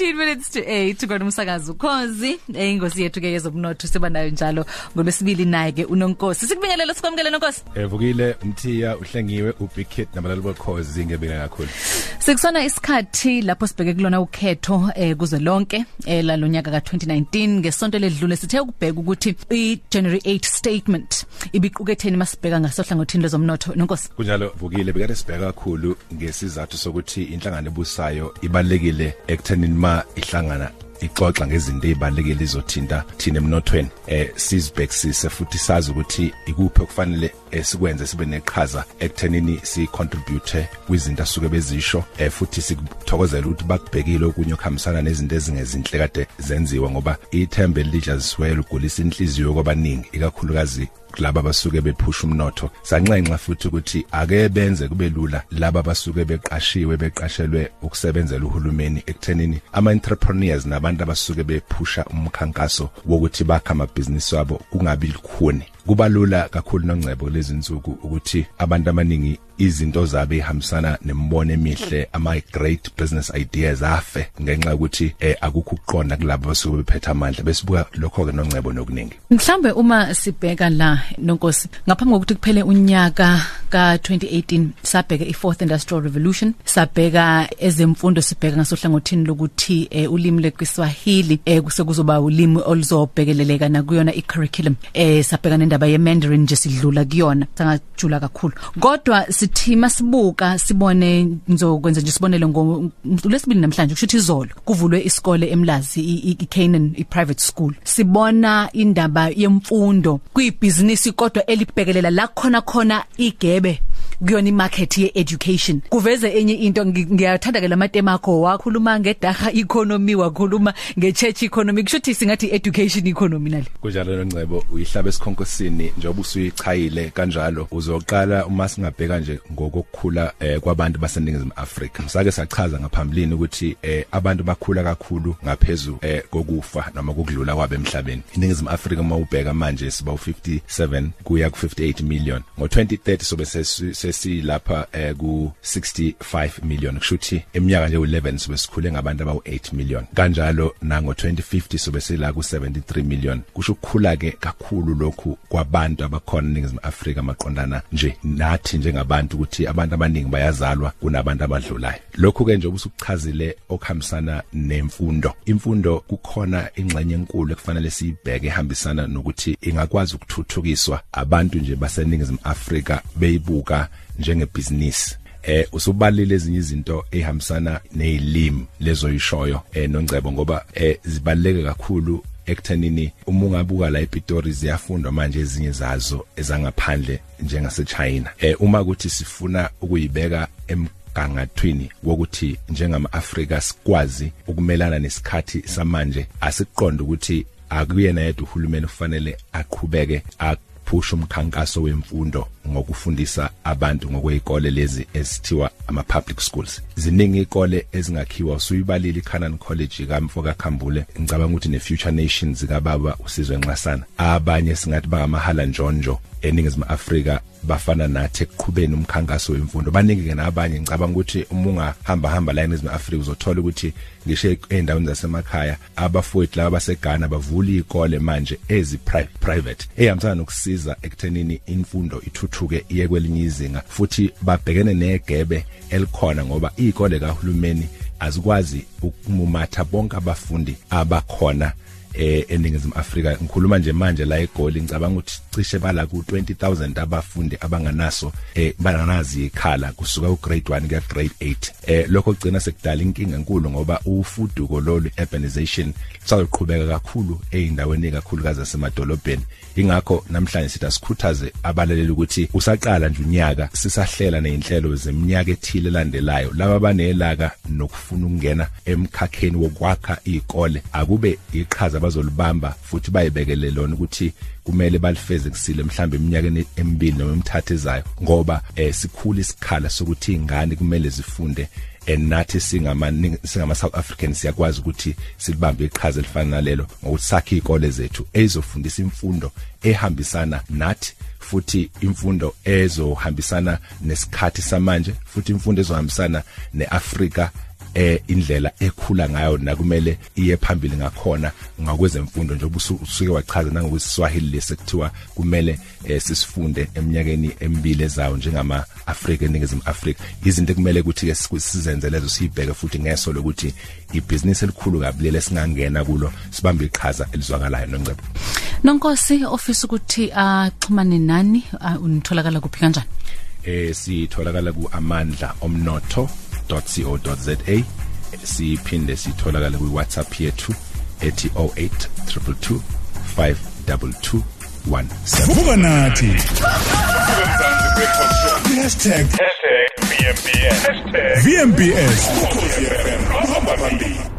minutes to 8 kodwa umsakazi ukhozi. Ingosi yethu ke yezobunotho siba nayo njalo ngolwesibili naye ke unonkosi. Sikubingelela sikwamukele nonkosi. Evukile umthiya uhlengiwe ubig kid nabalali bokhozi ngebinga kakhulu. Sikusona isikhathi lapho sibheke kulona ukhetho eh kuze lonke eh lalonyaka ka2019 ngesonto ledlule sithe ukubheka ukuthi i January 8 statement ibiquketheni masibheka ngasohlangothini lezomnotho nonkosi. Kunjalo vukile bekade sibheka kakhulu ngesizathu sokuthi inhlangano ebusayo ibalekile ekuthenini ma ihlangana ixoxa ngezinto ezibalekile izothinta thina emnothweni. Eh sizibhekisise futhi sazi ukuthi ikuphi okufanele esikwenze sibe neqhaza ekuthenini si contribute kwizinto asuke bezisho eh futhi sikuthokozela ukuthi bakubhekile okunye okuhambisana nezinto ezingezinhle kade zenziwa ngoba ithembe lidla ziswele ugulisa inhliziyo kwabaningi ikakhulukazi kulabo abasuke bephusha umnotho. Sanxenxa futhi ukuthi ake benze kube lula laba abasuke beqashiwe beqashelwe ukusebenzela uhulumeni ekuthenini ama entrepreneurs nabantu abasuke bephusha umkhankaso wokuthi bakha amabhizinisi wabo kungabi likhuni kuba lula kakhulu nongcebo kulezi insuku ukuthi abantu abaningi izinto zabe ihambisana nembono emihle ama great business ideas afe ngenxa yokuthi eh, akukho ukuqonda kulabo basuke bephethe amandla. Besibuka lokho ke nongcebo nokuningi. Mhlambe uma sibheka la nonkosi ngaphambi kokuthi kuphele unyaka ka2018 sabheka ifourth industrial revolution sabheka ezemfundo sibheka ngasohlangothini lokuthi eh, ulimi lekwiswahili eh, kusekuzoba ulimi oluzobhekeleleka na kuyona icurriculum eh sabheka nendaba yemandarin nje sidlula kuyona sangajula kakhulu. Kodwa sithi masibuka sibone ngizokwenza nje sibonele ngolesibili namhlanje kusho izolo kuvulwe isikole eMlazi iCanaan iprivate school. Sibona indaba yemfundo kuyibusiness kodwa elibhekelela la khona khona igebe. Kuyona imarket yeeducation. Kuveze enye into ngiyathanda ke lamatema akho wakhuluma ngedaha economy wakhuluma ngechurch economy. Kushuthi singathi education economy nale. Kunjalo noNcebo uyihlaba esikhonkosini njengoba usuyichayile kanjalo uzoqala uma singabheka nje ngokukhula eh, kwabantu baseningizimu Afrika. Sake sachaza ngaphambilini ukuthi eh, abantu bakhula kakhulu ngaphezulu eh, kokufa noma kokudlula kwabe emhlabeni. Iningizimu Afrika uma ubheka manje siba u57 kuya ku58 million. Ngo2030 sobe sesilapha eh, ku 65 million. Kushuthi eminyaka nje u11 sobe sikhule ngabantu abawu 8 million. Kanjalo nango 2050 sobe sila ku 73 million. Kusho ukukhula ke kakhulu lokhu kwabantu abakhona eningizimu Afrika maqondana nje nathi njengabantu ukuthi abantu abaningi bayazalwa kunabantu abadlulayo. Lokhu ke nje ubusuchazile okuhambisana nemfundo. Imfundo kukhona ingxenye enkulu ekufanele siyibheke ehambisana nokuthi ingakwazi ukuthuthukiswa. Abantu nje baseningizimu Afrika beyibuka njengebusiness eh usubalile ezinye izinto ehambisana nezilimi lezoyishoyo eh nongcebo ngoba eh zibaleke kakhulu ekuthenini uma ungabuka la ePitori ziyafundwa manje ezinye zazo ezangaphandle njengase China eh uma ukuthi sifuna ukuyibeka emgangathweni wokuthi njengama Africa sikwazi ukumelana nesikhathi samanje asiqonde ukuthi akuyena yedwa uhulumeni kufanele aqhubeke phusha umkhankaso wemfundo ngokufundisa abantu ngokwezikole lezi esithiwa ama public schools. Ziningi izikole ezingakhiwa usuyibalile iCanan College kaMfoka Khambule ngicabanga ukuthi ne Future Nations kababa usizwe nxasana. Abanye singathi bangamahala njonjo eningizimu Afrika bafana nathi ekuqhubeni umkhankaso wemfundo. Baningi ke nabanye ngicabanga ukuthi uma ungahamba hamba la eNingizimu Afrika uzothola ukuthi ngisho endaweni zasemakhaya abafowethu laba baseGhana bavula izikole manje ezi private ehambisana nokusiza ekuthenini imfundo ithuthuke iye kwelinye izinga futhi babhekene negebe elikhona ngoba izikole kahulumeni azikwazi ukumumatha bonke abafundi abakhona eh eningizimu Afrika ngikhuluma nje manje la eGoli ngicabanga ukuthi cishe bala ku 20000 abafundi abanganaso eh banganazi ikhala kusuka ku grade 1 kuya grade 8 eh lokho kugcina sekudala inkinga enkulu ngoba ufuduko lolu urbanization sazoqhubeka kakhulu eindaweni kakhulukazi asemadolobheni ingakho namhlanje sithi asikhuthaze abalaleli ukuthi usaqala nje unyaka sisahlela nezinhlelo zeminyaka ethile landelayo laba banelaka nokufuna ukungena emkhakheni wokwakha izikole akube iqhaza abazolibamba futhi bayibekele lona ukuthi kumele balifeze kusile mhlambe eminyakeni emibili noma emithathu ezayo ngoba eh sikhula isikhala sokuthi ingane kumele zifunde enathi singama singama South Africans siyakwazi ukuthi silibambe iqhaza elifana nalelo ngokuthi sakhe izikole zethu ezofundisa imfundo ehambisana nathi futhi imfundo ezohambisana nesikhathi samanje futhi imfundo ezohambisana neAfrika eh indlela ekhula ngayo nakumele iye phambili ngakhona ngakwezemfundo njengoba usuke wachaza nangokwesiswahili lesekuthiwa kumele eh, sisifunde eminyakeni emibili ezayo njengama Africa eningizimu Africa izinto ekumele ukuthi ke sizenze lezo sibheke futhi ngeso lokuthi ibusiness elikhulu kabi lele singangena kulo sibambe iqhaza elizwakalayo nongcebo Nonkosi ofisa ukuthi axhumane nani? Unitholakala kuphi kanjani? Eh sitholakala ku amandla omnotho. www.co.za siphinde sitholakala kwi WhatsApp yethu ethi 0822 52217 vuka nathi #VMBS #VMBS hamba phambili